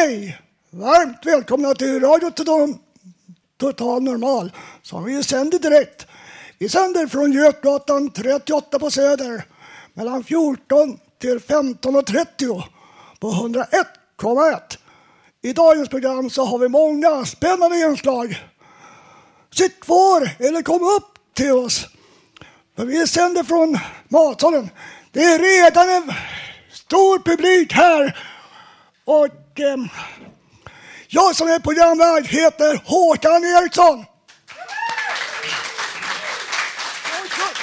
Hej! Varmt välkomna till Radio Total, Total Normal som vi sänder direkt. Vi sänder från Götgatan 38 på Söder mellan 14 till 15.30 på 101,1. I dagens program så har vi många spännande inslag. Sitt kvar eller kom upp till oss. För vi sänder från matsalen. Det är redan en stor publik här. Och eh, jag som är programvärd heter Håkan Eriksson.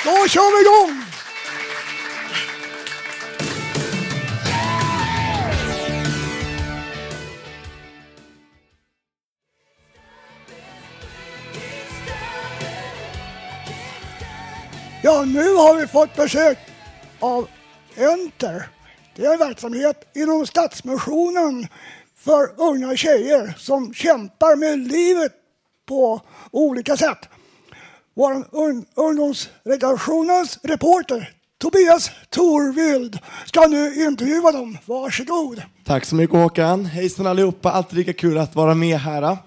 Då kör, då kör vi igång! Ja, nu har vi fått besök av Enter. Det är en verksamhet inom Stadsmissionen för unga tjejer som kämpar med livet på olika sätt. Vår un ungdomsredaktionens reporter Tobias Torvild ska nu intervjua dem. Varsågod. Tack så mycket Håkan. Hejsan allihopa, alltid lika kul att vara med här.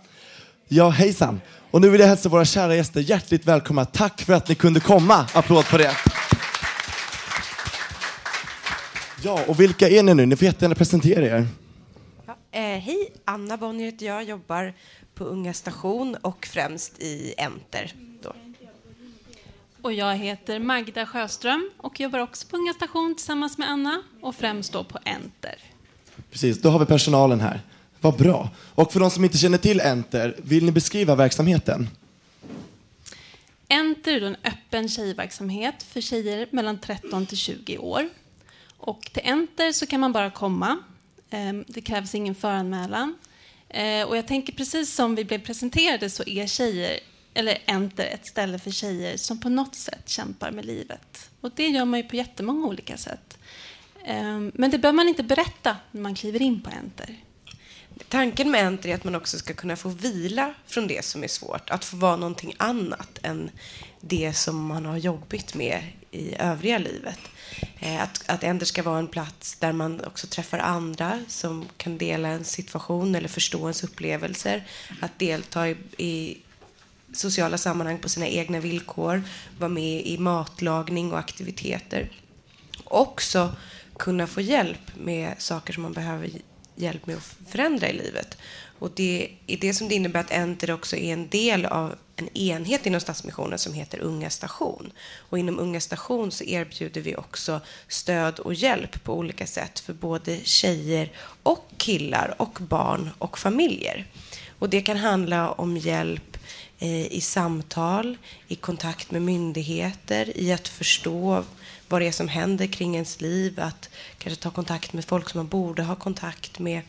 Ja, hejsan. Och nu vill jag hälsa våra kära gäster hjärtligt välkomna. Tack för att ni kunde komma. Applåd på det. Ja, och vilka är ni nu? Ni får jättegärna presentera er. Ja, eh, hej, Anna Bonnier heter jag, jobbar på Unga Station och främst i Enter. Då. Och jag heter Magda Sjöström och jobbar också på Unga Station tillsammans med Anna och främst då på Enter. Precis, då har vi personalen här. Vad bra. Och för de som inte känner till Enter, vill ni beskriva verksamheten? Enter är en öppen tjejverksamhet för tjejer mellan 13 till 20 år. Och till Enter så kan man bara komma. Ehm, det krävs ingen föranmälan. Eh, och jag tänker precis som vi blev presenterade så är tjejer, eller Enter ett ställe för tjejer som på något sätt kämpar med livet. Och det gör man ju på jättemånga olika sätt. Ehm, men det behöver man inte berätta när man kliver in på Enter. Tanken med Enter är att man också ska kunna få vila från det som är svårt. Att få vara någonting annat än det som man har jobbigt med i övriga livet. Eh, att, att Enter ska vara en plats där man också träffar andra som kan dela en situation eller förstå ens upplevelser. Att delta i, i sociala sammanhang på sina egna villkor. Vara med i matlagning och aktiviteter. Också kunna få hjälp med saker som man behöver hjälp med att förändra i livet. Och det är det som det innebär att Enter också är en del av en enhet inom Stadsmissionen som heter Unga Station. Och inom Unga Station så erbjuder vi också stöd och hjälp på olika sätt för både tjejer och killar och barn och familjer. Och det kan handla om hjälp eh, i samtal, i kontakt med myndigheter, i att förstå vad det är som händer kring ens liv, att kanske ta kontakt med folk som man borde ha kontakt med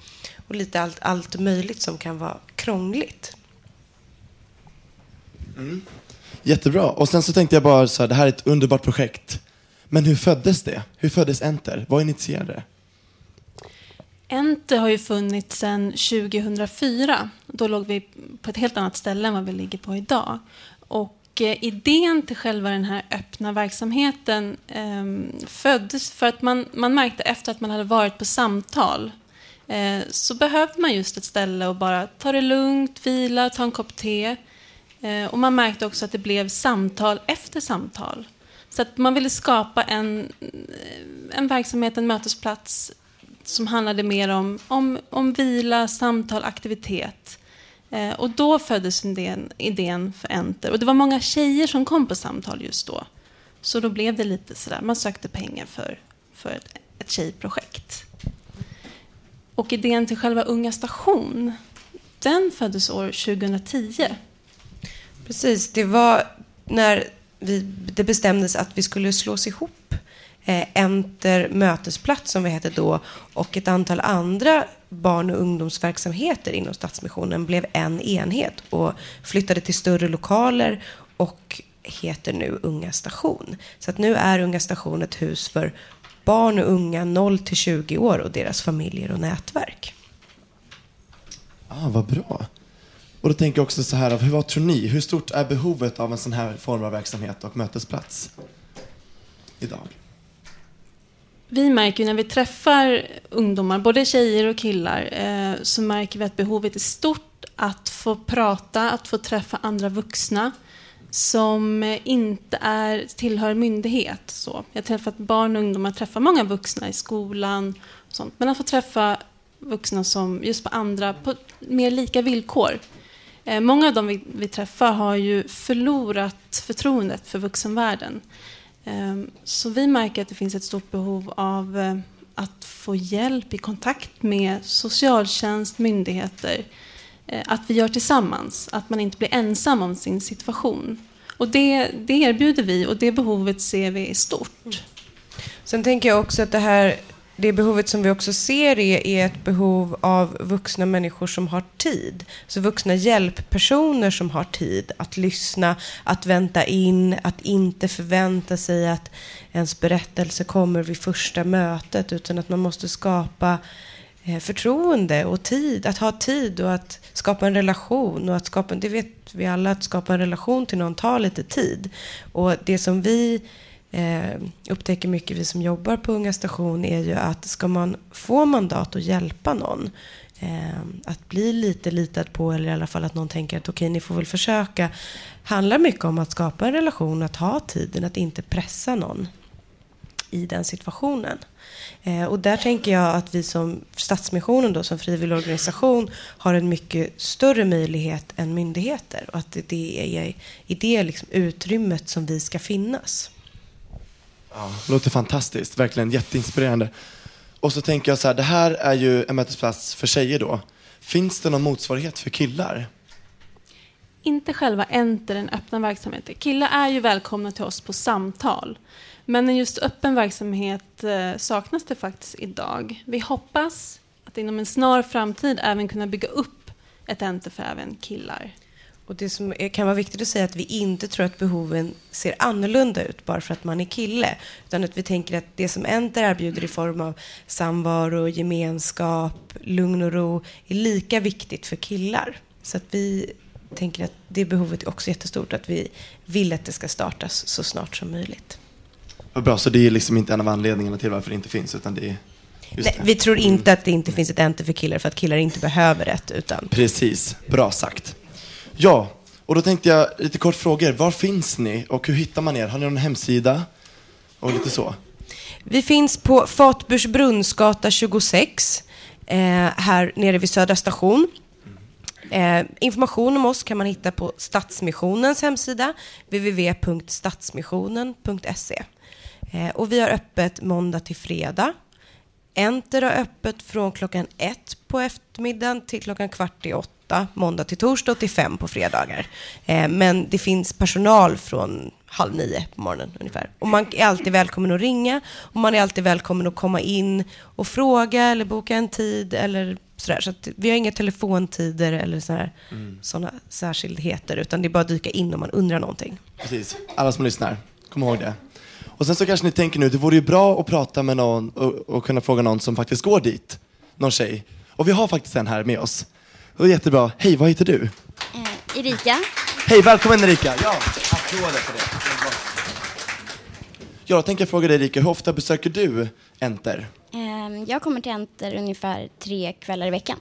och lite allt, allt möjligt som kan vara krångligt. Jättebra. Och sen så tänkte jag bara så här, det här är ett underbart projekt. Men hur föddes det? Hur föddes Enter? Vad initierade det? Enter har ju funnits sedan 2004. Då låg vi på ett helt annat ställe än vad vi ligger på idag. Och eh, idén till själva den här öppna verksamheten eh, föddes för att man, man märkte efter att man hade varit på samtal eh, så behövde man just ett ställe och bara ta det lugnt, vila, ta en kopp te. Eh, och man märkte också att det blev samtal efter samtal. Så att man ville skapa en, eh, en verksamhet, en mötesplats som handlade mer om, om, om vila, samtal, aktivitet. Eh, och då föddes idén, idén för Enter. Och det var många tjejer som kom på samtal just då. Så då blev det lite sådär, man sökte pengar för, för ett, ett tjejprojekt. Och idén till själva Unga station, den föddes år 2010. Precis, det var när vi, det bestämdes att vi skulle slås ihop. Eh, Enter mötesplats som vi hette då och ett antal andra barn och ungdomsverksamheter inom Stadsmissionen blev en enhet och flyttade till större lokaler och heter nu Unga station. Så att nu är Unga station ett hus för barn och unga 0 till 20 år och deras familjer och nätverk. Ah, vad bra. Och då tänker jag också så här, vad tror ni? Hur stort är behovet av en sån här form av verksamhet och mötesplats idag? Vi märker när vi träffar ungdomar, både tjejer och killar, eh, så märker vi att behovet är stort att få prata, att få träffa andra vuxna som inte är, tillhör myndighet. Så. Jag har träffat barn och ungdomar, träffar många vuxna i skolan, och sånt, men att få träffa vuxna som just på andra, på mer lika villkor. Eh, många av dem vi, vi träffar har ju förlorat förtroendet för vuxenvärlden. Ehm, så vi märker att det finns ett stort behov av eh, att få hjälp i kontakt med socialtjänst, myndigheter. Eh, att vi gör tillsammans, att man inte blir ensam om sin situation. Och det, det erbjuder vi och det behovet ser vi är stort. Mm. Sen tänker jag också att det här det behovet som vi också ser är, är ett behov av vuxna människor som har tid. Så vuxna hjälppersoner som har tid att lyssna, att vänta in, att inte förvänta sig att ens berättelse kommer vid första mötet, utan att man måste skapa eh, förtroende och tid, att ha tid och att skapa en relation. Och att skapa, det vet vi alla, att skapa en relation till någon tar lite tid. Och det som vi eh, upptäcker mycket, vi som jobbar på Unga station, är ju att ska man få mandat att hjälpa någon, eh, att bli lite litad på, eller i alla fall att någon tänker att okej, ni får väl försöka, handlar mycket om att skapa en relation, att ha tiden, att inte pressa någon i den situationen. Eh, och där tänker jag att vi som Stadsmissionen då, som frivillig organisation har en mycket större möjlighet än myndigheter och att det är i det liksom utrymmet som vi ska finnas. Ja, låter fantastiskt, verkligen jätteinspirerande. Och så tänker jag så här, det här är ju en mötesplats för tjejer då. Finns det någon motsvarighet för killar? Inte själva Enter, den öppna verksamheten. Killar är ju välkomna till oss på samtal. Men just öppen verksamhet eh, saknas det faktiskt idag. Vi hoppas att inom en snar framtid även kunna bygga upp ett Enter för även killar. Och det som är, kan vara viktigt att säga är att vi inte tror att behoven ser annorlunda ut bara för att man är kille. Utan att vi tänker att det som Enter erbjuder i form av samvaro, gemenskap, lugn och ro är lika viktigt för killar. Så att vi tänker att det behovet är också jättestort. Att vi vill att det ska startas så snart som möjligt. Vad bra, så det är liksom inte en av anledningarna till varför det inte finns, utan det är Nej, vi tror inte att det inte finns ett Enter för killar för att killar inte behöver ett. Utan... Precis, bra sagt. Ja, och då tänkte jag lite kort frågor. Var finns ni och hur hittar man er? Har ni någon hemsida? Och lite så. Vi finns på Fatbursbrunnsgata 26 eh, här nere vid Södra station. Eh, information om oss kan man hitta på Stadsmissionens hemsida www.stadsmissionen.se. Eh, och vi har öppet måndag till fredag. Enter har öppet från klockan ett på eftermiddagen till klockan kvart i åtta måndag till torsdag och till fem på fredagar. Eh, men det finns personal från halv nio på morgonen ungefär. Och man är alltid välkommen att ringa och man är alltid välkommen att komma in och fråga eller boka en tid eller sådär. Så att vi har inga telefontider eller sådana mm. Särskildheter utan det är bara att dyka in om man undrar någonting. Precis, alla som lyssnar, kom ihåg det. Och sen så kanske ni tänker nu, det vore ju bra att prata med någon och, och kunna fråga någon som faktiskt går dit. Någon tjej. Och vi har faktiskt en här med oss. Det är jättebra. Hej, vad heter du? Eh, Erika. Hej, välkommen Erika. Ja, applåder för det. Ja, då tänker jag fråga dig Erika, hur ofta besöker du Enter? Eh, jag kommer till Enter ungefär tre kvällar i veckan.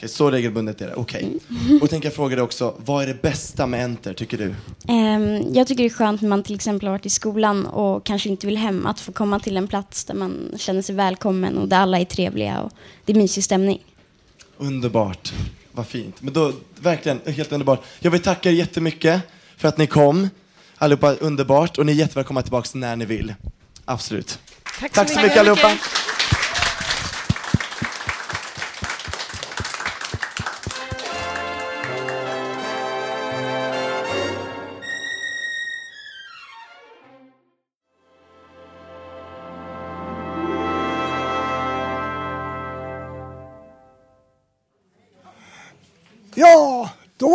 Okej, så regelbundet är det. Okej. Och tänker jag fråga dig också, vad är det bästa med Enter, tycker du? Ehm, jag tycker det är skönt när man till exempel har varit i skolan och kanske inte vill hem, att få komma till en plats där man känner sig välkommen och där alla är trevliga och det är mysig stämning. Underbart. Vad fint. Men då, verkligen helt underbart. Jag vill tacka er jättemycket för att ni kom. Allihopa, underbart. Och ni är jättevälkomna tillbaka när ni vill. Absolut. Tack Tack så mycket allihopa.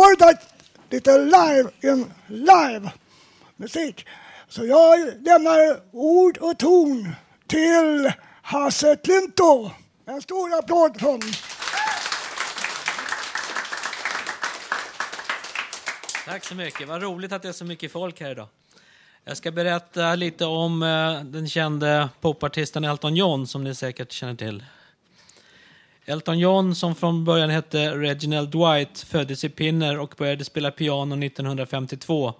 Ja, då var lite live in live musik. Så jag lämnar ord och ton till Hasse Klinto. En stor applåd från Tack så mycket. Vad roligt att det är så mycket folk här idag. Jag ska berätta lite om eh, den kände popartisten Elton John som ni säkert känner till. Elton John, som från början hette Reginald Dwight, föddes i Pinner och började spela piano 1952.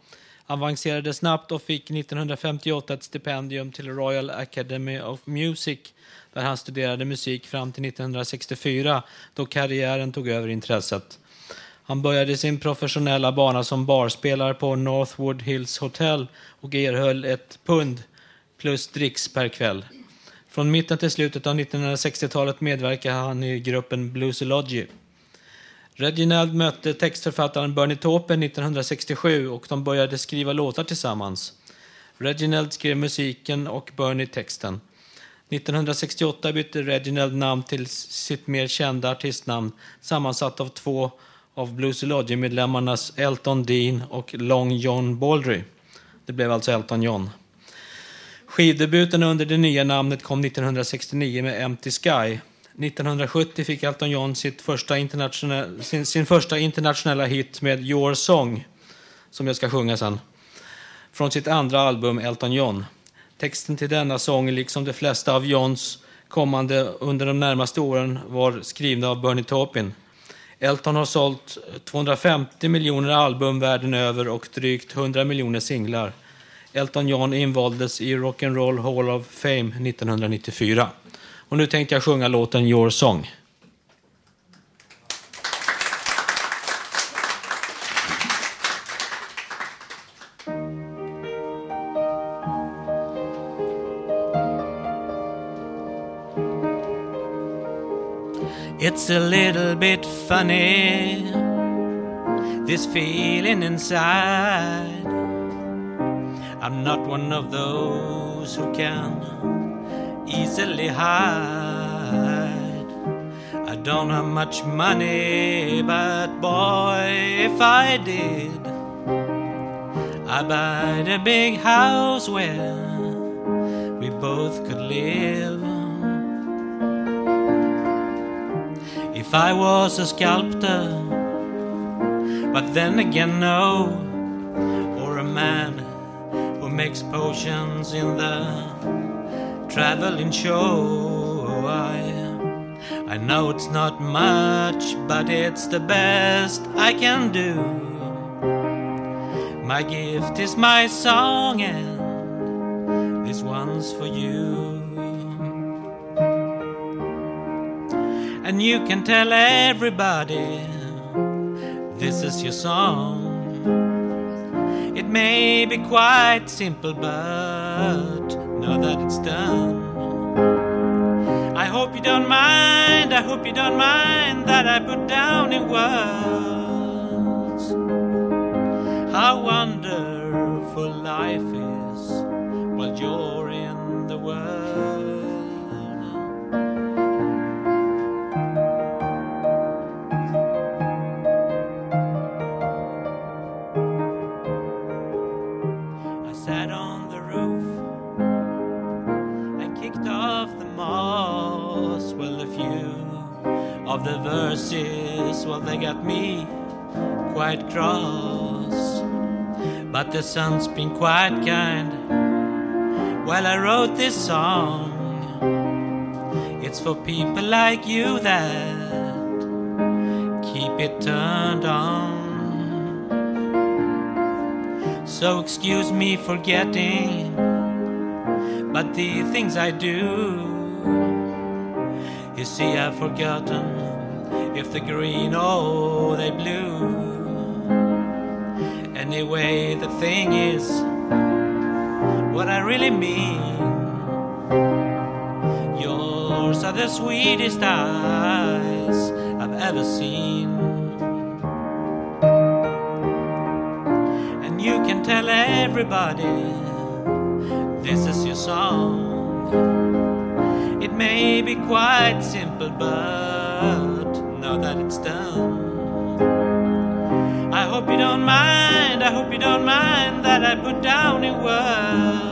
Avancerade snabbt och fick 1958 ett stipendium till Royal Academy of Music där han studerade musik fram till 1964 då karriären tog över intresset. Han började sin professionella bana som barspelare på Northwood Hills Hotel och erhöll ett pund plus dricks per kväll. Från mitten till slutet av 1960-talet medverkade han i gruppen Bluesology. Reginald mötte textförfattaren Bernie Taupin 1967 och de började skriva låtar tillsammans. Reginald skrev musiken och Bernie texten. 1968 bytte Reginald namn till sitt mer kända artistnamn sammansatt av två av Bluesology-medlemmarnas Elton Dean och Long John Baldry. Det blev alltså Elton John. Skivdebuten under det nya namnet kom 1969 med Empty Sky. 1970 fick Elton John sitt första sin, sin första internationella hit med Your Song, som jag ska sjunga sen, från sitt andra album Elton John. Texten till denna sång, liksom de flesta av Johns kommande under de närmaste åren, var skrivna av Bernie Taupin. Elton har sålt 250 miljoner album världen över och drygt 100 miljoner singlar. Elton John invaldes i Rock'n'Roll Hall of Fame 1994. Och nu tänkte jag sjunga låten Your Song. It's a little bit funny, this feeling inside. I'm not one of those who can easily hide. I don't have much money, but boy, if I did, I'd buy a big house where we both could live. If I was a sculptor, but then again, no, makes potions in the traveling show. I, I know it's not much, but it's the best I can do. My gift is my song, and this one's for you. And you can tell everybody this is your song. May be quite simple, but now that it's done, I hope you don't mind. I hope you don't mind that I put down in words how wonderful life is while you're in the world. Sat on the roof and kicked off the moss. Well, a few of the verses, well, they got me quite cross. But the sun's been quite kind. Well, I wrote this song. It's for people like you that keep it turned on. So excuse me for getting, but the things I do, you see, I've forgotten if they're green or they blue. Anyway, the thing is, what I really mean. Yours are the sweetest eyes I've ever seen. Tell everybody this is your song. It may be quite simple, but now that it's done, I hope you don't mind. I hope you don't mind that I put down in words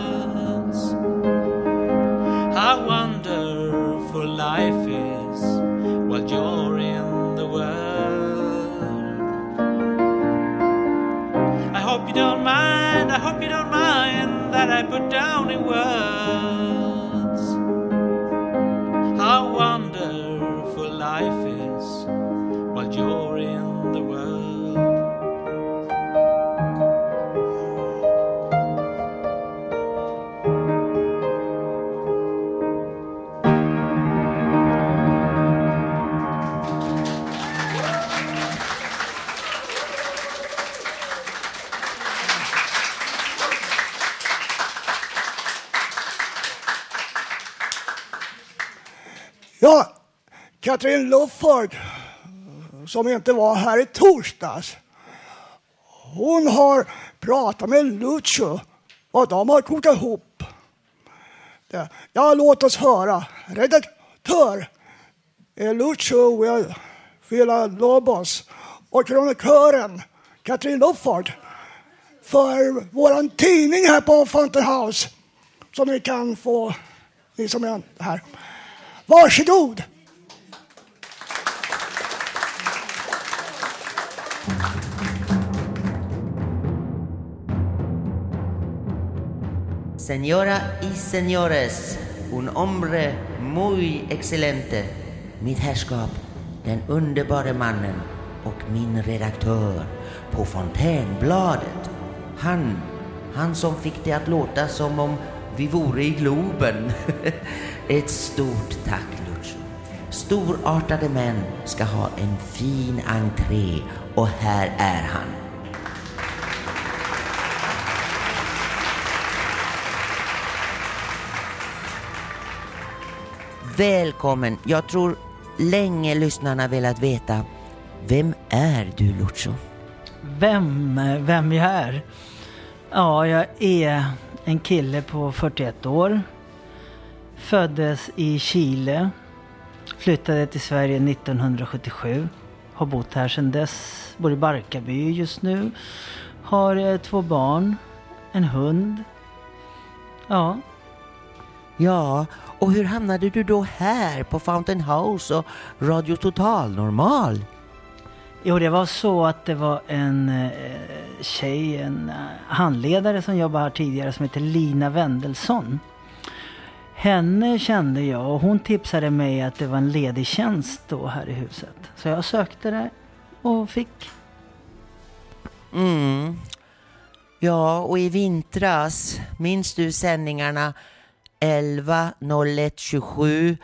I put down in words Katrin Lufford, som inte var här i torsdags. Hon har pratat med Lucio och de har kokat ihop. det. Ja, låt oss höra. Redaktör är Lucio Villalobos och kronikören Katrin Lufford för vår tidning här på Fountain House som ni kan få, ni som är här. Varsågod! Señora y señores, un hombre muy excelente. Mitt herrskap, den underbara mannen och min redaktör på Fontänbladet. Han, han som fick det att låta som om vi vore i Globen. Ett stort tack Lucio. Storartade män ska ha en fin entré och här är han. Välkommen. Jag tror länge lyssnarna velat veta vem är du Lucio? Vem, vem jag är? Ja, jag är en kille på 41 år. Föddes i Chile. Flyttade till Sverige 1977. Har bott här sedan dess. Bor i Barkarby just nu. Har eh, två barn. En hund. Ja. Ja, och hur hamnade du då här på Fountain House och Radio Total Normal? Jo, det var så att det var en eh, tjej, en eh, handledare som jobbade här tidigare som heter Lina Wendelsson. Henne kände jag och hon tipsade mig att det var en ledig tjänst då här i huset. Så jag sökte det och fick. Mm. Ja, och i vintras, minns du sändningarna 11 01 27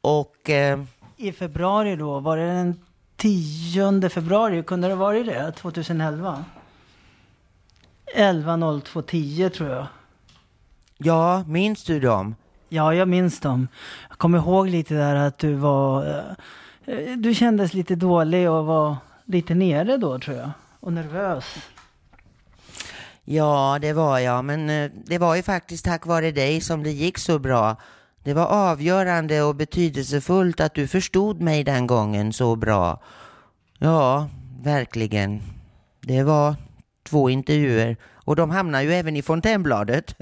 och... Eh, I februari då, var det den 10 februari? Kunde det varit det? 2011? 11 02 10 tror jag. ja, minns du dem? Ja, jag minns dem. Jag kommer ihåg lite där att du var... eh, Du kändes lite dålig och var lite nere då tror jag. Och nervös. Ja, det var jag, men eh, det var ju faktiskt tack vare dig som det gick så bra. Det var avgörande och betydelsefullt att du förstod mig den gången så bra. Ja, verkligen. Det var två intervjuer och de hamnar ju även i Fontänbladet.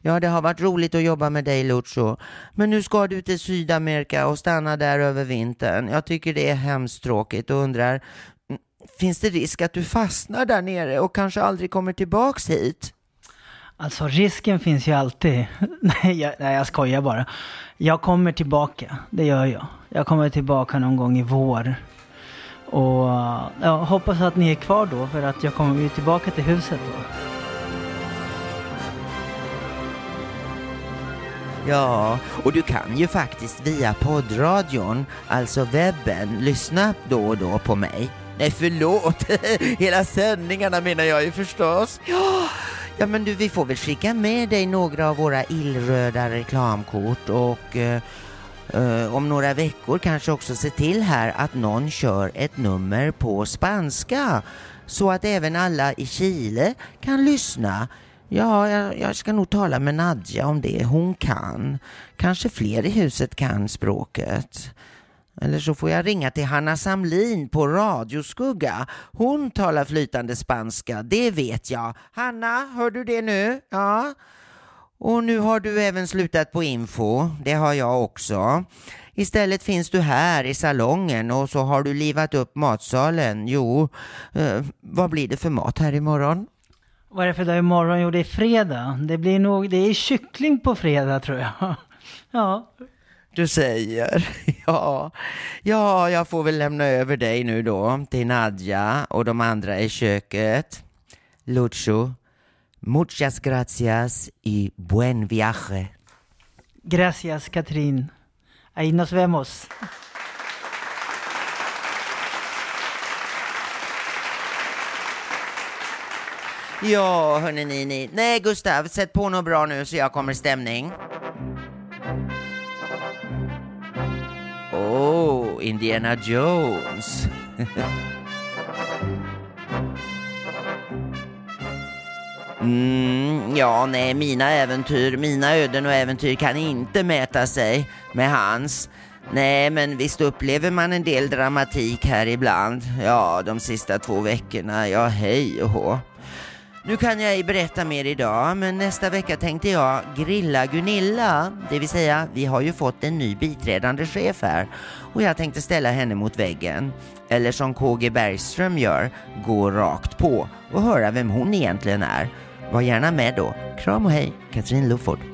Ja, det har varit roligt att jobba med dig Lucio. Men nu ska du till Sydamerika och stanna där över vintern. Jag tycker det är hemskt tråkigt och undrar, finns det risk att du fastnar där nere och kanske aldrig kommer tillbaks hit? Alltså risken finns ju alltid. nej, jag, nej, jag skojar bara. Jag kommer tillbaka, det gör jag. Jag kommer tillbaka någon gång i vår. Och ja, hoppas att ni är kvar då för att jag kommer ju tillbaka till huset då. Ja, och du kan ju faktiskt via poddradion, alltså webben, lyssna då och då på mig. Nej, förlåt. Hela sändningarna menar jag ju förstås. Ja, ja men du, vi får väl skicka med dig några av våra illröda reklamkort och eh, eh, om några veckor kanske också se till här att någon kör ett nummer på spanska så att även alla i Chile kan lyssna. Ja, jag, jag ska nog tala med Nadja om det. Hon kan. Kanske fler i huset kan språket. Eller så får jag ringa till Hanna Samlin på Radioskugga. Hon talar flytande spanska, det vet jag. Hanna, hör du det nu? Ja. Och nu har du även slutat på info. Det har jag också. Istället finns du här i salongen och så har du livat upp matsalen. Jo, eh, vad blir det för mat här imorgon? Vad är det för dag imorgon? Jo, det är fredag. Det blir nog, det är kyckling på fredag tror jag. ja. Du säger. Ja. ja, jag får väl lämna över dig nu då till Nadja och de andra i köket. Lucho, muchas gracias y buen viaje. Gracias Katrin. Ahí nos vemos. Ja, hörni ni, ni. Nej, Gustav, sätt på något bra nu så jag kommer i stämning. Oh, Indiana Jones. Mm, ja, nej, mina äventyr, mina öden och äventyr kan inte mäta sig med hans. Nej, men visst upplever man en del dramatik här ibland. Ja, de sista två veckorna, ja hej och hå. Nu kan jag ej berätta mer idag, men nästa vecka tänkte jag grilla Gunilla. Det vill säga, vi har ju fått en ny biträdande chef här och jag tänkte ställa henne mot väggen. Eller som KG Bergström gör, gå rakt på och höra vem hon egentligen är. Var gärna med då. Kram och hej, Katrin Luford.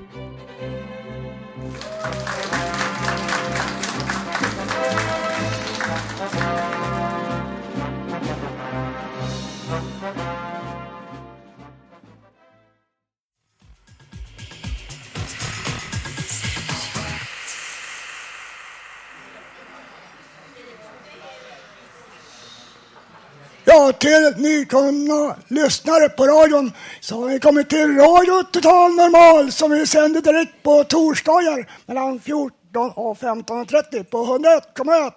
Till nykomna lyssnare på radion så har vi kommit till Radio Total Normal som vi sänder direkt på torsdagar mellan 14 och 15.30 på 101,1.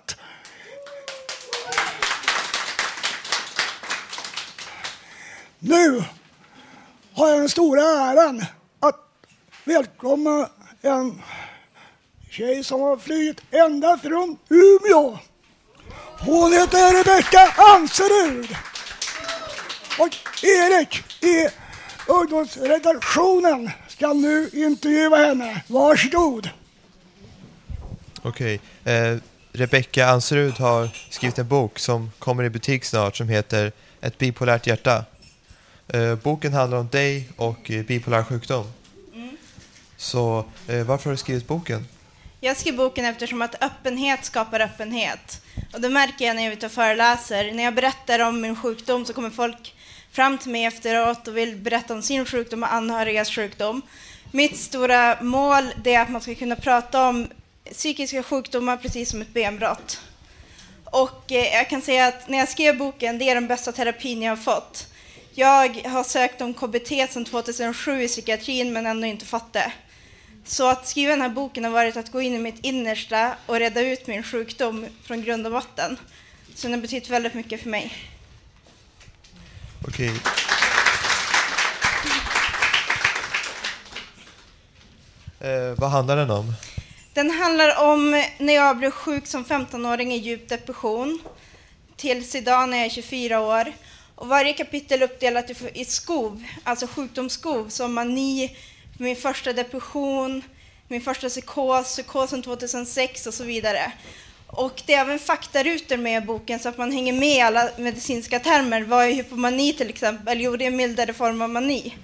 Nu har jag den stora äran att välkomna en tjej som har flygit ända från Umeå. Hon heter Rebecka Anserud. Och Erik i ungdomsredaktionen ska nu intervjua henne. Varsågod. Okej. Eh, Rebecka Anserud har skrivit en bok som kommer i butik snart som heter Ett bipolärt hjärta. Eh, boken handlar om dig och eh, bipolär sjukdom. Så eh, varför har du skrivit boken? Jag skrev boken eftersom att öppenhet skapar öppenhet. Och det märker jag när jag är ute och föreläser. När jag berättar om min sjukdom så kommer folk fram till mig efteråt och vill berätta om sin sjukdom och anhörigas sjukdom. Mitt stora mål är att man ska kunna prata om psykiska sjukdomar precis som ett benbrott. Och eh, jag kan säga att när jag skrev boken, det är den bästa terapin jag har fått. Jag har sökt om KBT sedan 2007 i psykiatrin men ändå inte fått det. Så att skriva den här boken har varit att gå in i mitt innersta och reda ut min sjukdom från grund och botten. Så den har betytt väldigt mycket för mig. Okej. Eh, vad handlar den om? Den handlar om när jag blev sjuk som 15-åring i djup depression tills idag när jag är 24 år. Och varje kapitel är uppdelat i- skov, alltså sjukdomsskov, som mani, min första depression, min första psykos, psykosen 2006 och så vidare. Och det är även faktarutor med i boken så att man hänger med i alla medicinska termer. Vad är hypomani till exempel? Jo, det är en mildare form av mani.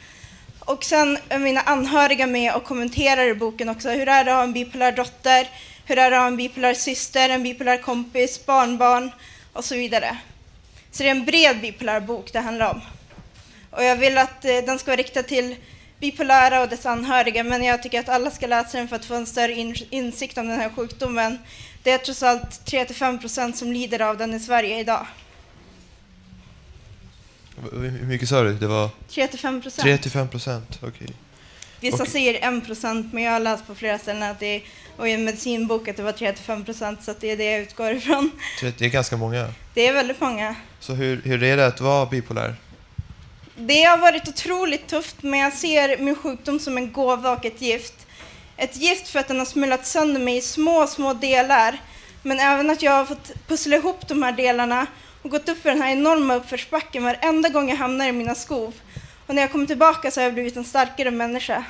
Och sen är mina anhöriga med och kommenterar i boken också. Hur är det att ha en bipolär dotter? Hur är det att ha en bipolär syster, en bipolär kompis, barnbarn? och så vidare. Så det är en bred bipolär bok det handlar om. Och jag vill att eh, den ska vara riktad till bipolära och dess anhöriga, men jag tycker att alla ska läsa den för att få en större in insikt om den här sjukdomen. Det är trots allt 3-5 procent som lider av den i Sverige idag. Hur mycket sa du? Det var 3-5 procent. 3-5 procent, okej. Vissa Och- säger 1 procent, men jag har läst på flera ställen att det är, och i en medicinbok att det var 3-5 procent, så det är det jag utgår ifrån. Det är ganska många. Det är väldigt många. Så hur, hur är det att vara bipolär? Det har varit otroligt tufft, men jag ser min sjukdom som en gåva och ett gift. Ett gift för att den har smulat sönder mig i små, små delar, men även att jag har fått pussla ihop de här delarna och gått upp för den här enorma uppförsbacken varenda gång jag hamnar i mina skov. Och när jag kommer tillbaka så har jag blivit en starkare människa.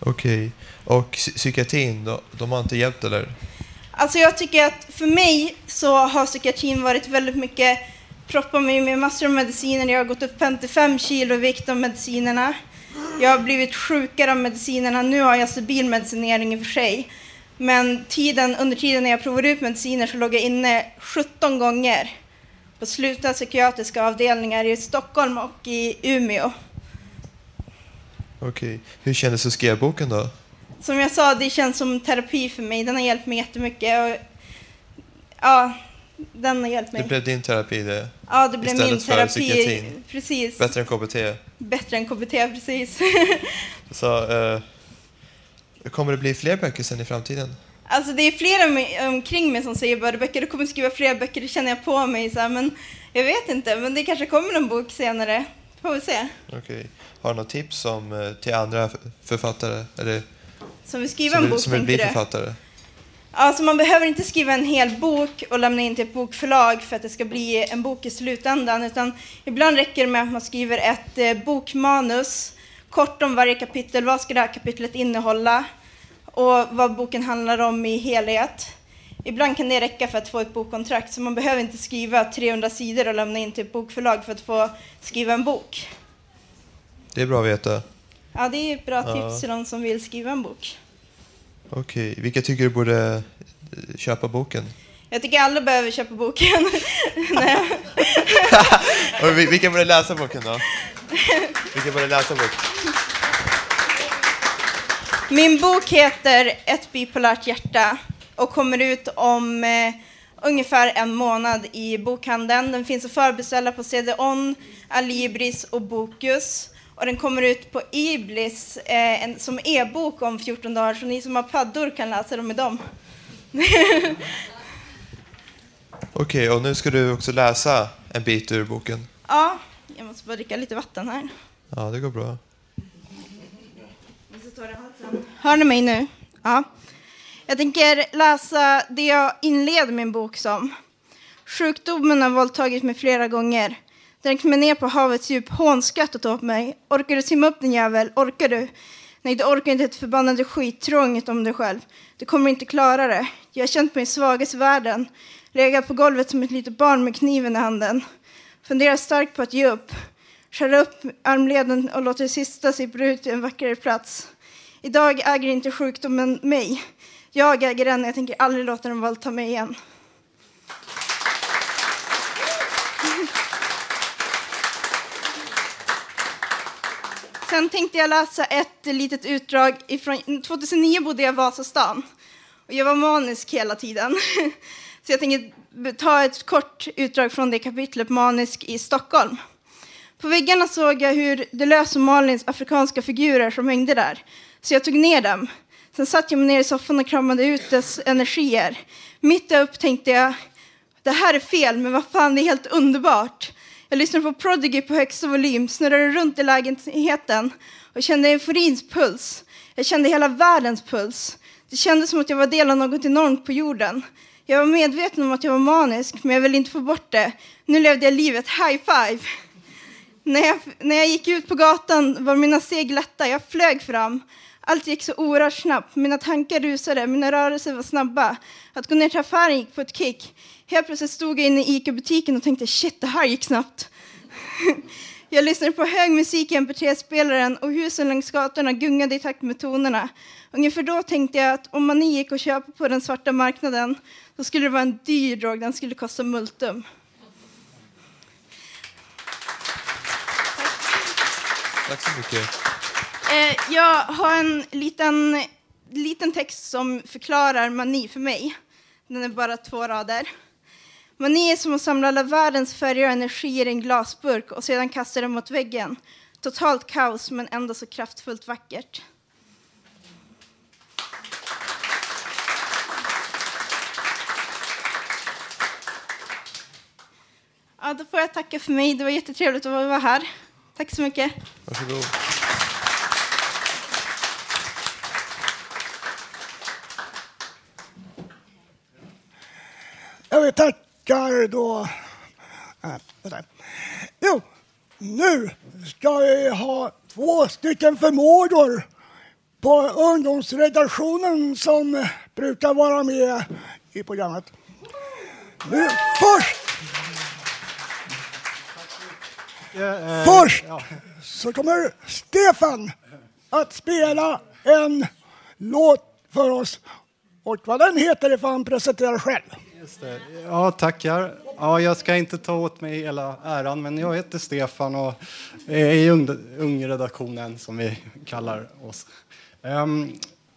Okej. Och psy- psykiatrin, då, de har inte hjälpt eller? Alltså jag tycker att för mig så har psykiatrin varit väldigt mycket proppa mig med massor av mediciner. Jag har gått upp 55 kilo i vikt av medicinerna. Jag har blivit sjukare av medicinerna. Nu har jag stabil medicinering i och för sig. Men tiden, under tiden när jag provade ut mediciner så låg jag inne 17 gånger på slutna psykiatriska avdelningar i Stockholm och i Umeå. Okej. Hur kändes det att skriva boken då? Som jag sa, det känns som terapi för mig. Den har hjälpt mig jättemycket. Och, ja, den har hjälpt mig. Det blev din terapi det? Ja, det blev Istället min för terapi. psykiatrin. Precis. Bättre än KBT? Bättre än KBT, precis. Så, eh, kommer det bli fler böcker sen i framtiden? alltså det är flera omkring mig som säger bara böcker, du kommer skriva fler böcker, det känner jag på mig. Så här, men jag vet inte, men det kanske kommer en bok senare. Får vi se. Okej. Har du något tips om, eh, till andra författare? Eller, Som vill skriva som en bok, som vill bli du? författare? Alltså man behöver inte skriva en hel bok och lämna in till ett bokförlag för att det ska bli en bok i slutändan. Utan ibland räcker det med att man skriver ett eh, bokmanus, kort om varje kapitel. Vad ska det här kapitlet innehålla? Och vad boken handlar om i helhet. Ibland kan det räcka för att få ett bokkontrakt, så man behöver inte skriva 300 sidor och lämna in till ett bokförlag för att få skriva en bok. Det är bra att veta. Ja, det är ett bra Ja. tips till de som vill skriva en bok. Okej. Vilka tycker du borde eh, köpa boken? Jag tycker alla behöver köpa boken. Vilka borde läsa boken då? Vilka borde läsa boken? Min bok heter Ett bipolärt hjärta och kommer ut om eh, ungefär en månad i bokhandeln. Den finns att förbeställa på CD-ON, Alibris och Bokus. Och den kommer ut på Iblis eh, en, som e-bok om 14 dagar, så ni som har paddor kan läsa dem med dem. Okej, och nu ska du också läsa en bit ur boken. ja, jag måste bara dricka lite vatten här. Ja, det går bra. Hör ni mig nu? Ja. Jag tänker läsa det jag inleder min bok som. Sjukdomen har våldtagit mig flera gånger. Dränkt mig ner på havets djup, hånskrattat åt mig. Orkar du simma upp din jävel? Orkar du? Nej, du orkar inte ett förbannade skit. Inget om dig själv. Du kommer inte klara det. Jag har känt mig svagast i världen. Legat på golvet som ett litet barn med kniven i handen. Funderar starkt på att ge upp. Skär upp armleden och låter det sista sippra ut till en vackrare plats. Idag äger inte sjukdomen mig. Jag äger den och jag tänker aldrig låta den våldta mig igen. Sen tänkte jag läsa ett litet utdrag ifrån 2009 bodde jag i Vasastan och jag var manisk hela tiden. Så jag tänker ta ett kort utdrag från det kapitlet Manisk i Stockholm. På väggarna såg jag hur Deleuze och Malins afrikanska figurer som hängde där. Så jag tog ner dem. Sen satt jag mig ner i soffan och kramade ut dess energier. Mitt upp tänkte jag, det här är fel, men vad fan, det är helt underbart. Jag lyssnade på Prodigy på högsta volym, snurrade runt i lägenheten och kände euforins puls. Jag kände hela världens puls. Det kändes som att jag var del av något enormt på jorden. Jag var medveten om att jag var manisk, men jag ville inte få bort det. Nu levde jag livet high five. När jag, när jag gick ut på gatan var mina steg lätta, jag flög fram. Allt gick så oerhört snabbt, mina tankar rusade, mina rörelser var snabba. Att gå ner till affären gick på ett kick. Helt plötsligt stod jag inne i ICA-butiken och tänkte shit, det här gick snabbt. Jag lyssnade på hög musik i mp3-spelaren och husen längs gatorna gungade i takt med tonerna. Ungefär då tänkte jag att om man gick och köpa på den svarta marknaden då skulle det vara en dyr drog, den skulle kosta multum. Tack så mycket. Eh, jag har en liten, liten text som förklarar mani för mig. Den är bara två rader. Mani är som att samla alla världens färger och energier i en glasburk och sedan kasta dem mot väggen. Totalt kaos, men ändå så kraftfullt vackert. Ja, då får jag tacka för mig. Det var jättetrevligt att vara här. Tack så mycket. Varsågod. Ja, vi tackar då. Äh. Jo, nu ska vi ha två stycken förmågor på ungdomsredaktionen som brukar vara med i programmet. Nu, först Först så kommer Stefan att spela en låt för oss. Och vad den heter det får han presentera själv. Just det. Ja, tackar. Ja, jag ska inte ta åt mig hela äran, men jag heter Stefan och är i ungredaktionen som vi kallar oss. Ehm,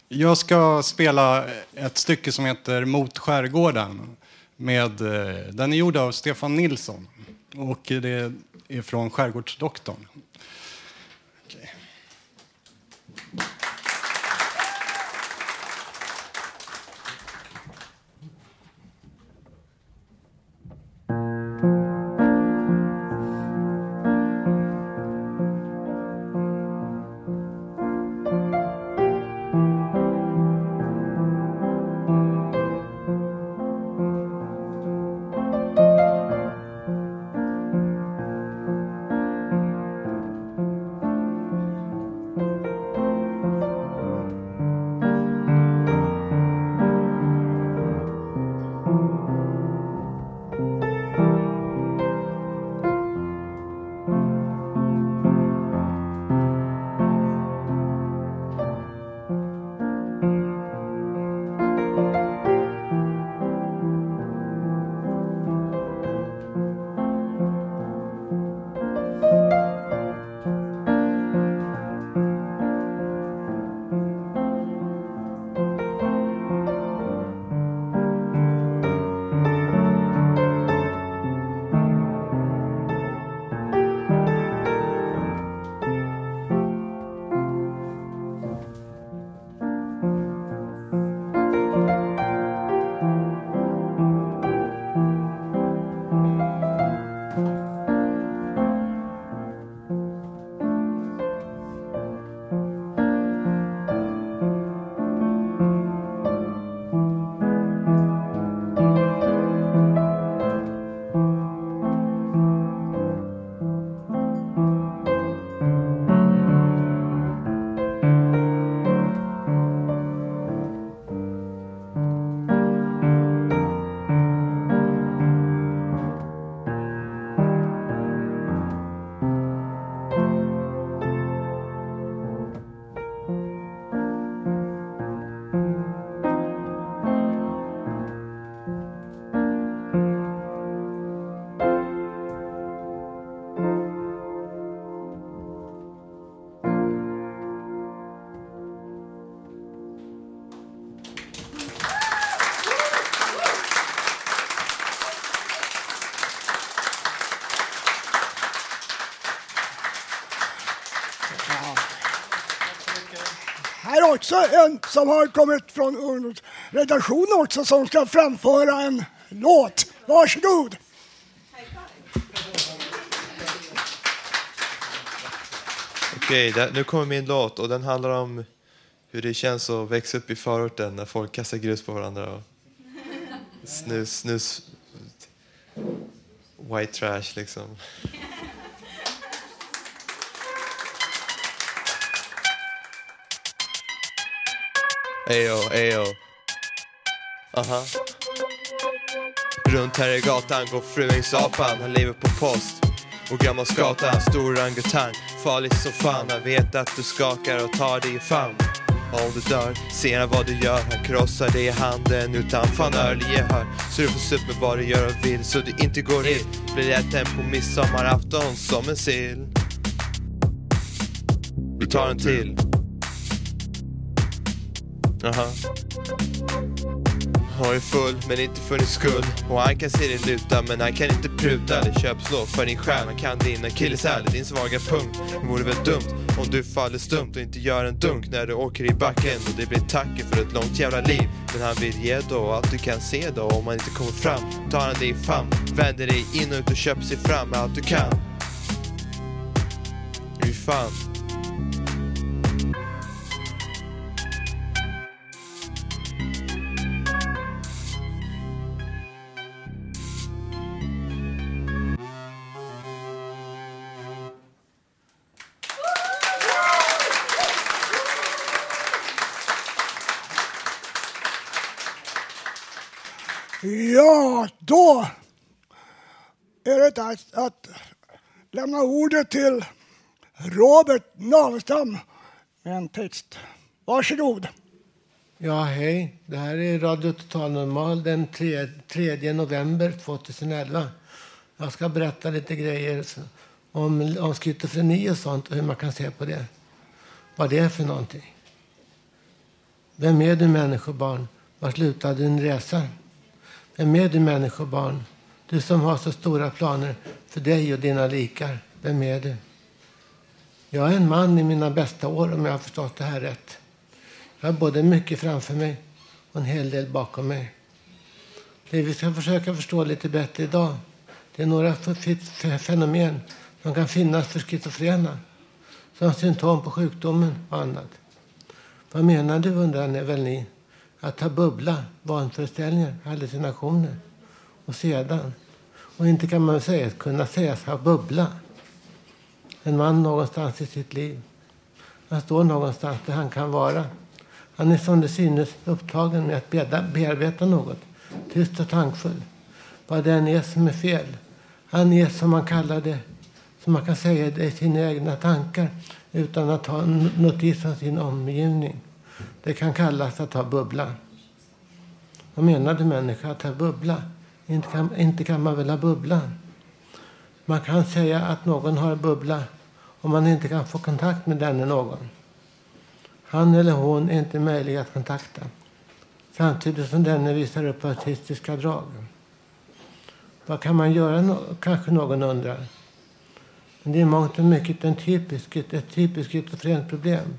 jag ska spela ett stycke som heter Mot skärgården. Med, eh, den är gjord av Stefan Nilsson och det är från Skärgårdsdoktorn. Också en som har kommit från ungdomsredaktionen också som ska framföra en låt. Varsågod! Okej, okay, nu kommer min låt och den handlar om hur det känns att växa upp i förorten när folk kastar grus på varandra och snus, snus, white trash liksom. Eyo, oh, eyo. Oh. Aha. Runt här i gatan går fruängsapan, han lever på post. Och gammal skata, stor orangutang Farlig som fan, han vet att du skakar och tar dig i famn. Om du dör, ser han vad du gör. Han krossar dig i handen utan fanörlig gehör Så du får sup med vad du gör och vill Så du inte går ill Blir äten på midsommarafton som en sill. Vi tar en till. Aha. Han är full men inte för din skull. Och han kan se dig luta men han kan inte pruta. Eller köpslå för din själ Han kan din akilleshäl, din svaga punkt Det vore väl dumt om du faller stumt och inte gör en dunk när du åker i backen. Och det blir tacken för ett långt jävla liv. Men han vill ge då allt du kan se då om han inte kommer fram. Tar han dig i famn Vänder dig in och ut och köper sig fram med allt du kan. Hur fan. Ja, då är det dags att lämna ordet till Robert Navestam med en text. Varsågod. Ja, hej. Det här är Radio Total Normal den 3, 3 november 2011. Jag ska berätta lite grejer om, om schizofreni och sånt och hur man kan se på det. Vad det är för någonting. Vem är du människobarn? Var slutade din resa? Vem är du människobarn? Du som har så stora planer för dig och dina likar. Vem är du? Jag är en man i mina bästa år om jag har förstått det här rätt. Jag har både mycket framför mig och en hel del bakom mig. Det vi ska försöka förstå lite bättre idag det är några fenomen som kan finnas för schizofrena som symptom på sjukdomen och annat. Vad menar du, undrar ni väl ni? Att ha bubbla, vanföreställningar, hallucinationer och sedan. Och inte kan man säga, kunna sägas ha bubbla. En man någonstans i sitt liv. Han står någonstans där han kan vara. Han är som det synes upptagen med att bearbeta något. Tyst och tankfull. Vad det än är som är fel. Han är som man kallar det, som man kan säga det i sina egna tankar utan att ha notis om sin omgivning. Det kan kallas att ha bubbla. Vad menar du människa att ha bubbla? Inte kan, inte kan man väl ha bubbla? Man kan säga att någon har bubbla om man inte kan få kontakt med denne någon. Han eller hon är inte möjlig att kontakta samtidigt som denne visar upp autistiska drag. Vad kan man göra, kanske någon undrar. Men det är mångt och mycket en typisk, ett typiskt schizofrent problem.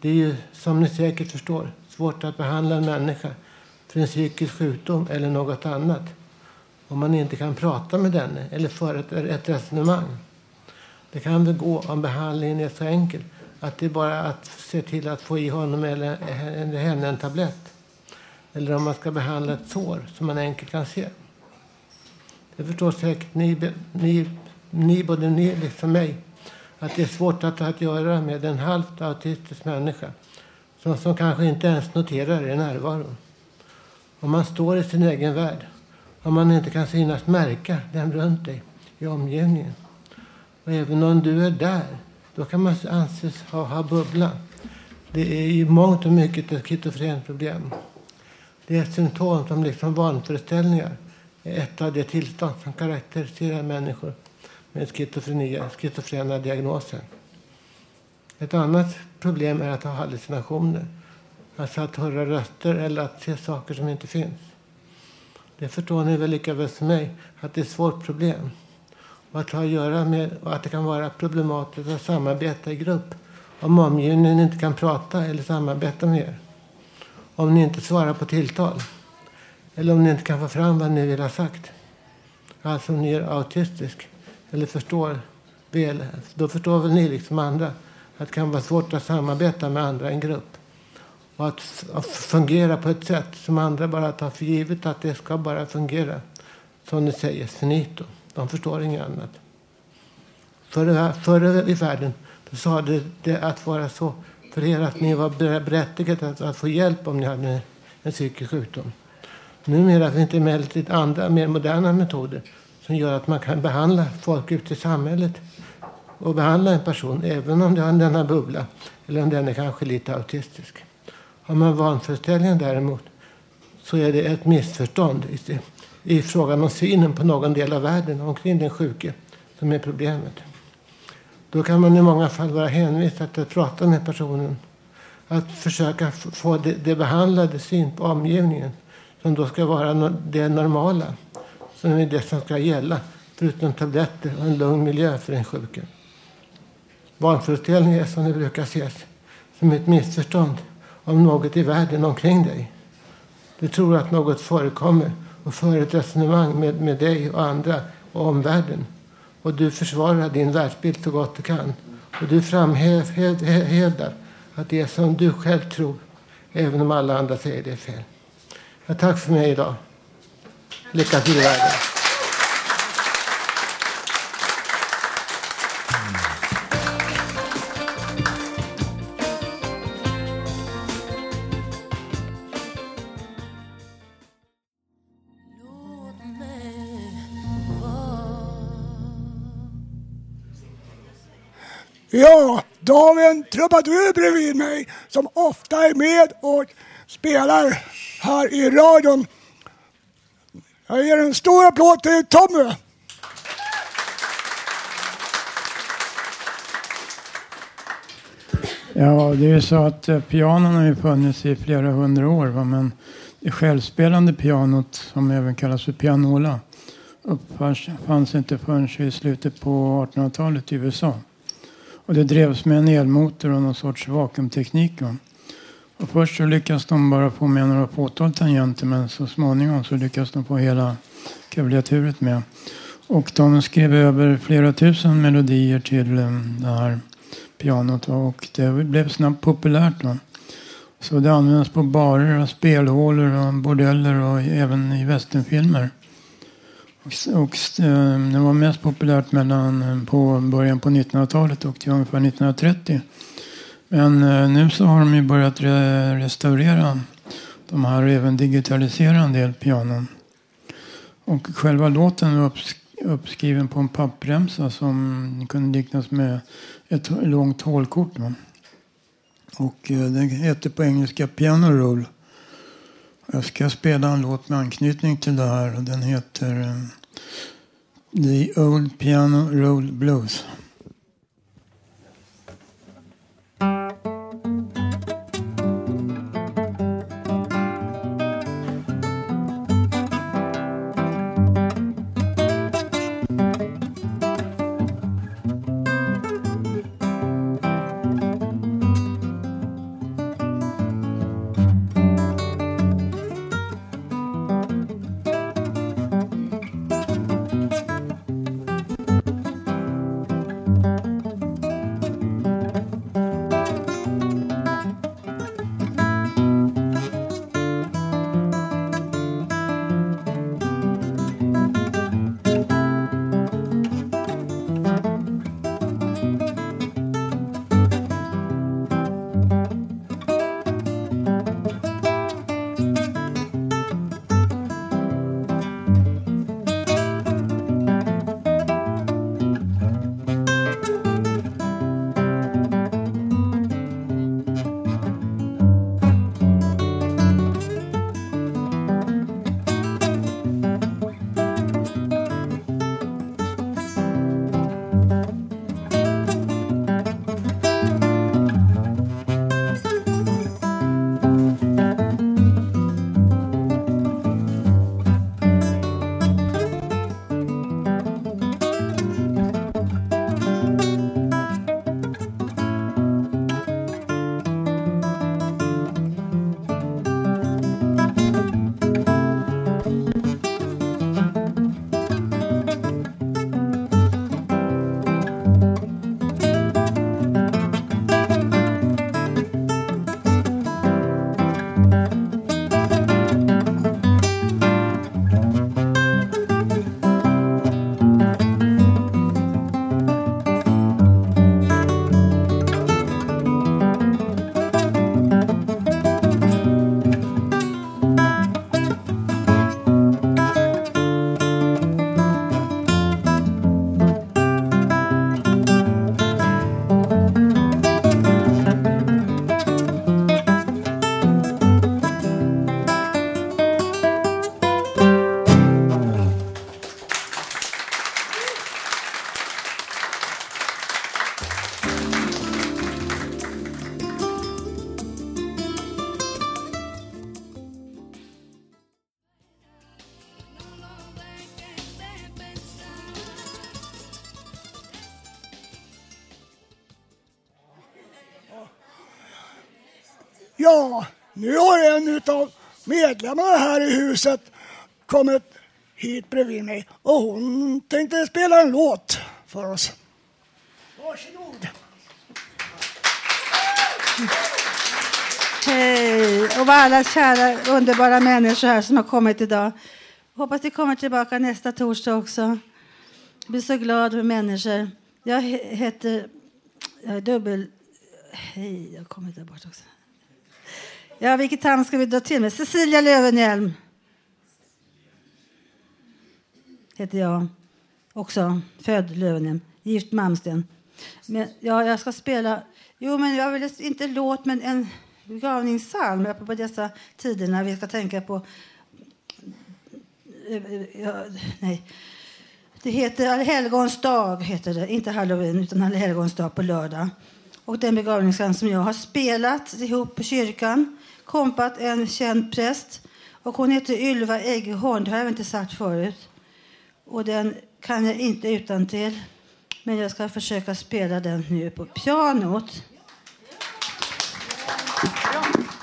Det är ju, som ni säkert förstår, svårt att behandla en människa för en psykisk sjukdom eller något annat om man inte kan prata med denne eller föra ett, ett resonemang. Det kan väl gå om behandlingen är så enkel att det är bara att se till att få i honom eller henne en tablett. Eller om man ska behandla ett sår som man enkelt kan se. Det förstår säkert ni, ni, ni både ni liksom mig att det är svårt att ha att göra med en halvt autistisk människa som, som kanske inte ens noterar er närvaro. Om man står i sin egen värld, om man inte kan synas märka den runt dig i omgivningen. Och även om du är där, då kan man anses ha, ha bubblan. Det är i mångt och mycket ett schizofrent problem. Det är ett symptom som liksom vanföreställningar är ett av de tillstånd som karaktäriserar människor med schizofrena diagnoser. Ett annat problem är att ha hallucinationer. Alltså att höra röster eller att se saker som inte finns. Det förstår ni väl lika väl som mig att det är ett svårt problem. Och att ha att göra med och att det kan vara problematiskt att samarbeta i grupp om omgivningen inte kan prata eller samarbeta med er. Om ni inte svarar på tilltal. Eller om ni inte kan få fram vad ni vill ha sagt. Alltså om ni är autistisk eller förstår väl, då förstår väl ni liksom andra att det kan vara svårt att samarbeta med andra i en grupp. Och att, att fungera på ett sätt som andra bara tar för givet att det ska bara fungera. Som ni säger, finito. De förstår inget annat. Förr, förr i världen då sa det, det att vara så för er att ni var berättigade att, att få hjälp om ni hade en psykisk sjukdom. Numera finns det emellertid andra, mer moderna metoder som gör att man kan behandla folk ute i samhället och behandla en person även om den har bubbla eller om den är kanske lite autistisk. Har man vanföreställningen däremot så är det ett missförstånd i, i frågan om synen på någon del av världen omkring den sjuke som är problemet. Då kan man i många fall vara hänvisad till att prata med personen. Att försöka få det, det behandlade syn på omgivningen som då ska vara det normala. Som är det som ska gälla förutom tabletter och en lugn miljö för den sjuke. Vanföreställningar är som det brukar ses som ett missförstånd om något i världen omkring dig. Du tror att något förekommer och för ett resonemang med, med dig och andra och omvärlden. Och du försvarar din världsbild så gott du kan. Och du framhävdar att det är som du själv tror, även om alla andra säger det är fel. Ja, tack för mig idag. Lycka till i världen. Ja, då har vi en trubadur bredvid mig som ofta är med och spelar här i radion. Jag ger en stor applåd till Tommy. Ja, det är ju så att eh, pianon har ju funnits i flera hundra år. Va? Men det självspelande pianot, som även kallas för pianola, uppfanns inte förrän i slutet på 1800-talet i USA. Och det drevs med en elmotor och någon sorts vakuumteknik. Va? Och först så lyckas de bara få med några fåtal tangenter men så småningom så lyckas de få hela klaviaturet med. Och de skrev över flera tusen melodier till eh, det här pianot och det blev snabbt populärt. Då. Så det används på barer och spelhålor och bordeller och även i västernfilmer. Och, och eh, det var mest populärt mellan, eh, på början på 1900-talet och till ungefär 1930. Men eh, nu så har de ju börjat re restaurera de här och även digitalisera en del pianon. Och själva låten var uppskriven på en pappremsa som kunde liknas med ett långt hålkort. Och eh, den heter på engelska Piano Roll. Jag ska spela en låt med anknytning till det här och den heter eh, The Old Piano Roll Blues. Ja, nu har en av medlemmarna här i huset kommit hit bredvid mig och hon tänkte spela en låt för oss. Varsågod. Hej och vad alla kära underbara människor här som har kommit idag. Hoppas ni kommer tillbaka nästa torsdag också. Jag blir så glad för människor. Jag heter... Jag är dubbel... Hej, jag kommer där bort också. Ja, vilket namn ska vi dra till med? Cecilia Lövenhjelm. Heter jag. Också född Lövenhjelm. Gift Malmsten. Men ja, jag ska spela... Jo, men jag vill inte låt, men en begravningspsalm på dessa tider när vi ska tänka på... Eh, eh, ja, nej. Det heter Allhelgons dag, heter det. inte halloween, utan Allhelgons dag på lördag. Och den begravningspsalm som jag har spelat ihop på kyrkan, kompat en känd präst. Och hon heter Ylva Eggehorn, det har jag inte sagt förut. Och den kan jag inte utan till. Men jag ska försöka spela den nu på pianot. Var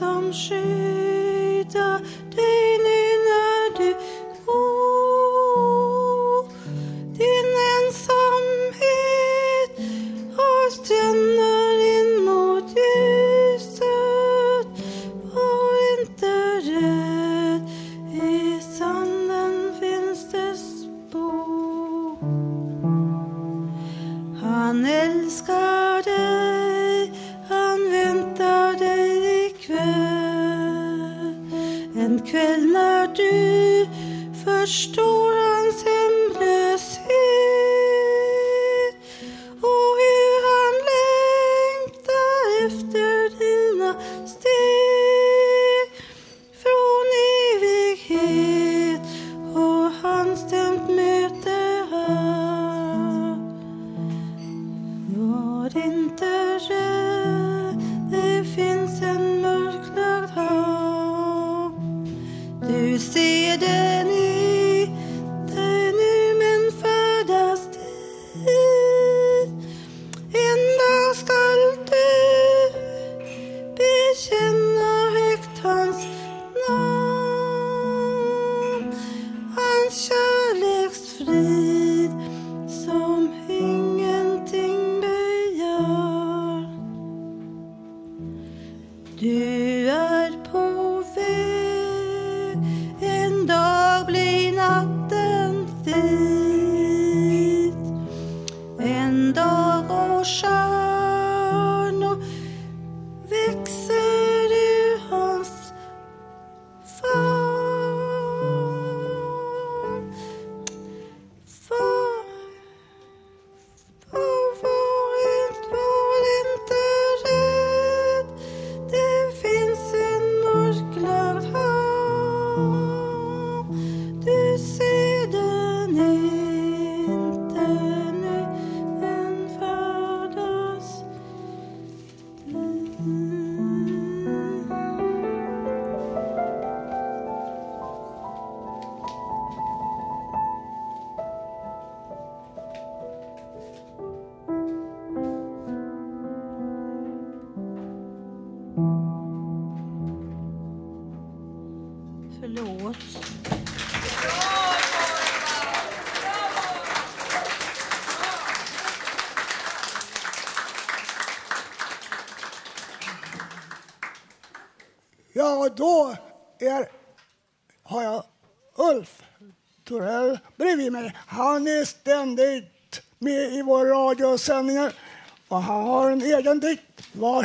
namn som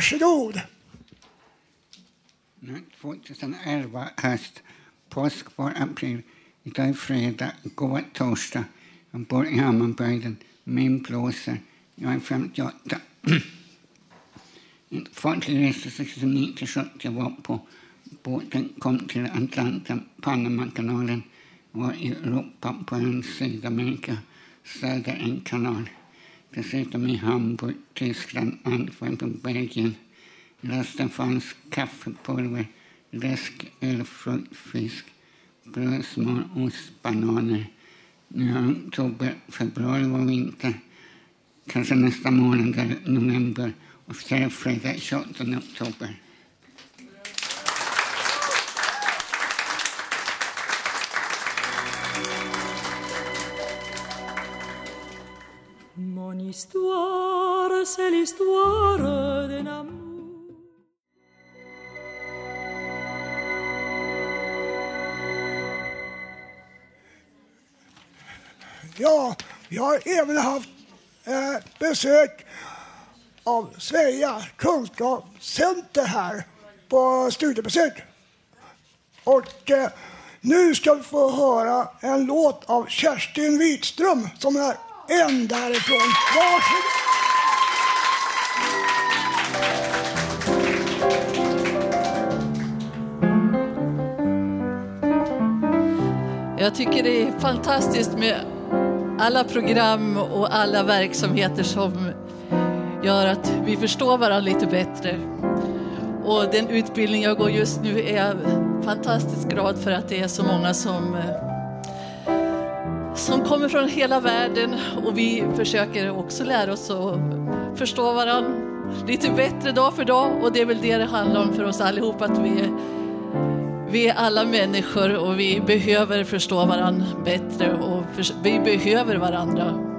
Varsågod. Varsågod. 2011 höst, påsk var april, idag är fredag, igår torsdag. Jag bor i Hammarbygden. min blåser, jag är 58. Fartyg reste 69 till 70, var på båten, kom till Atlanten, Panamakanalen, var i Europa på en Sydamerika, söder en kanal. Dessutom i Hamburg, Tyskland, Antwerpen, Belgien, Resten fanns kaffepulver, läsk, öl, frukt, fisk, bröd, smör, ost, bananer. Nu har oktober, februari var vinter. Kanske nästa månad är november och så är det fredag 28 oktober. C'est l'histoire d'un amour. Ja, vi har även haft eh, besök av Sveja kunskapscenter här på studiebesök. Och eh, nu ska vi få höra en låt av Kerstin Wikström som är en därifrån. Varsågod! Jag tycker det är fantastiskt med alla program och alla verksamheter som gör att vi förstår varandra lite bättre. Och den utbildning jag går just nu är jag fantastiskt glad för att det är så många som, eh, som kommer från hela världen och vi försöker också lära oss att förstå varandra lite bättre dag för dag och det är väl det det handlar om för oss allihop att vi är vi är alla människor och vi behöver förstå varandra bättre och vi behöver varandra.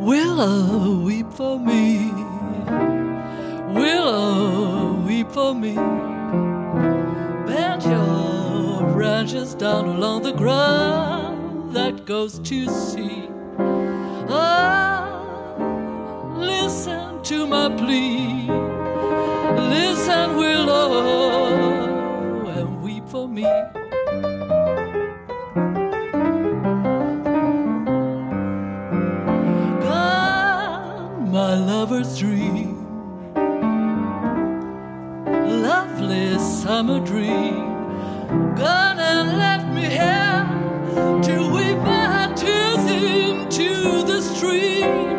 Willow, weep for me. Willow, weep for me. Bend your branches down along the ground that goes to sea. oh, listen to my plea. Listen, Willow, and weep for me. Gone, my lover's dream. Lovely summer dream. Gone and left me here to weep my tears into the stream.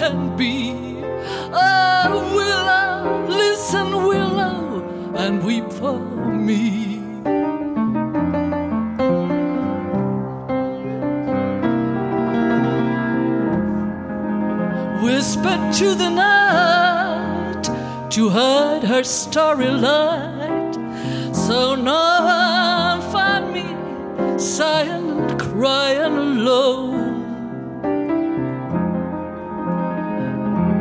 Can be. Ah, oh, Willow, listen, Willow, and weep for me. whispered to the night to hide her starry light. So no one find me sighing, crying alone.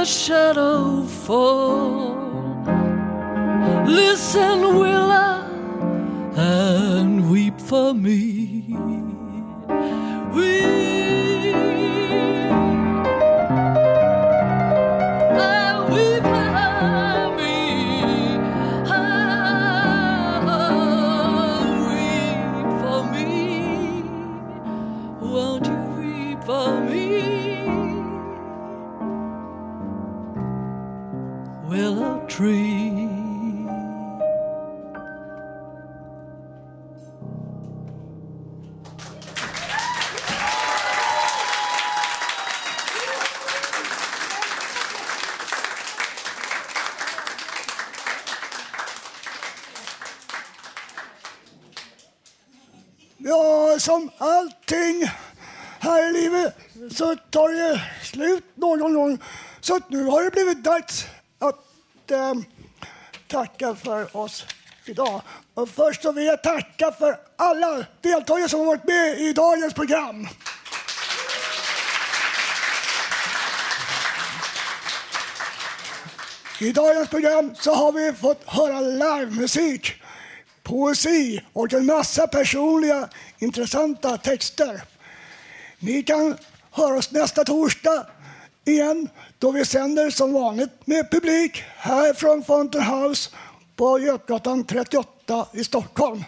the shadow falls. Listen, will I and weep for me? Som allting här i livet så tar det slut någon gång. Så att nu har det blivit dags att eh, tacka för oss idag. Och först så vill jag tacka för alla deltagare som har varit med i dagens program. I dagens program så har vi fått höra livemusik, poesi och en massa personliga intressanta texter. Ni kan höra oss nästa torsdag igen då vi sänder som vanligt med publik här från Fountain House på Götgatan 38 i Stockholm.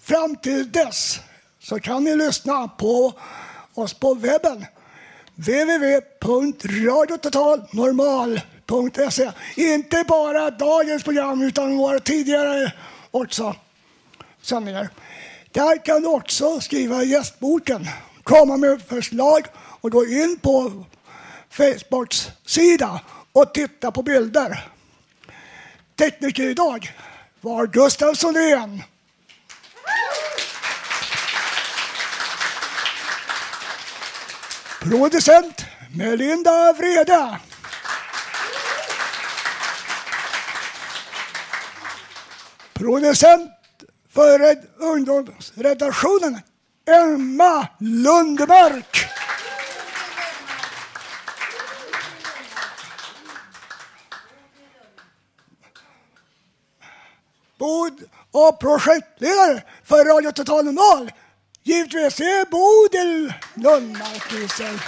Fram till dess så kan ni lyssna på oss på webben www.radiototalnormal.se Inte bara dagens program utan våra tidigare också sändningar. Där kan du också skriva i gästboken, komma med förslag och gå in på Facebooks sida och titta på bilder. Tekniker idag var Gustav Sundén. Producent Melinda Vrede. Producent för ungdomsredaktionen Emma Lundmark. Bod och projektledare för Radio Total Normal. Givetvis är Bodil Lundmark Nilsson.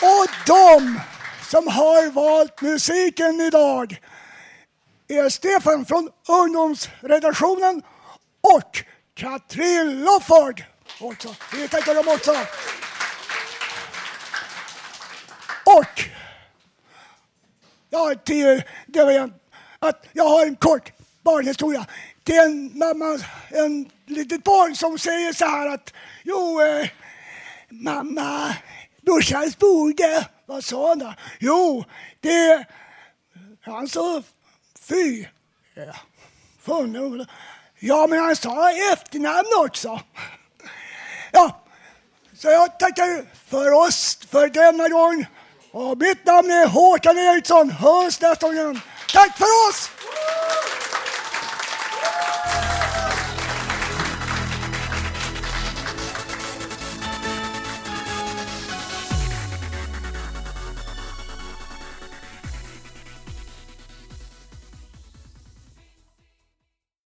Och de som har valt musiken idag är Stefan från ungdomsredaktionen och Katrin Lofford. Också. Vi tackar dem också. Och Ja, till, det var en, att jag har en kort barnhistoria. Det är en mamma, en litet barn som säger så här att jo, eh, mamma, brorsans borde. Vad sa han då? Jo, det, han sa fy. Ja, ja, men han sa efternamn också. Ja, så jag tackar för oss för denna gång. Och mitt namn är Håkan Eriksson. Hörs nästa gång. Tack för oss!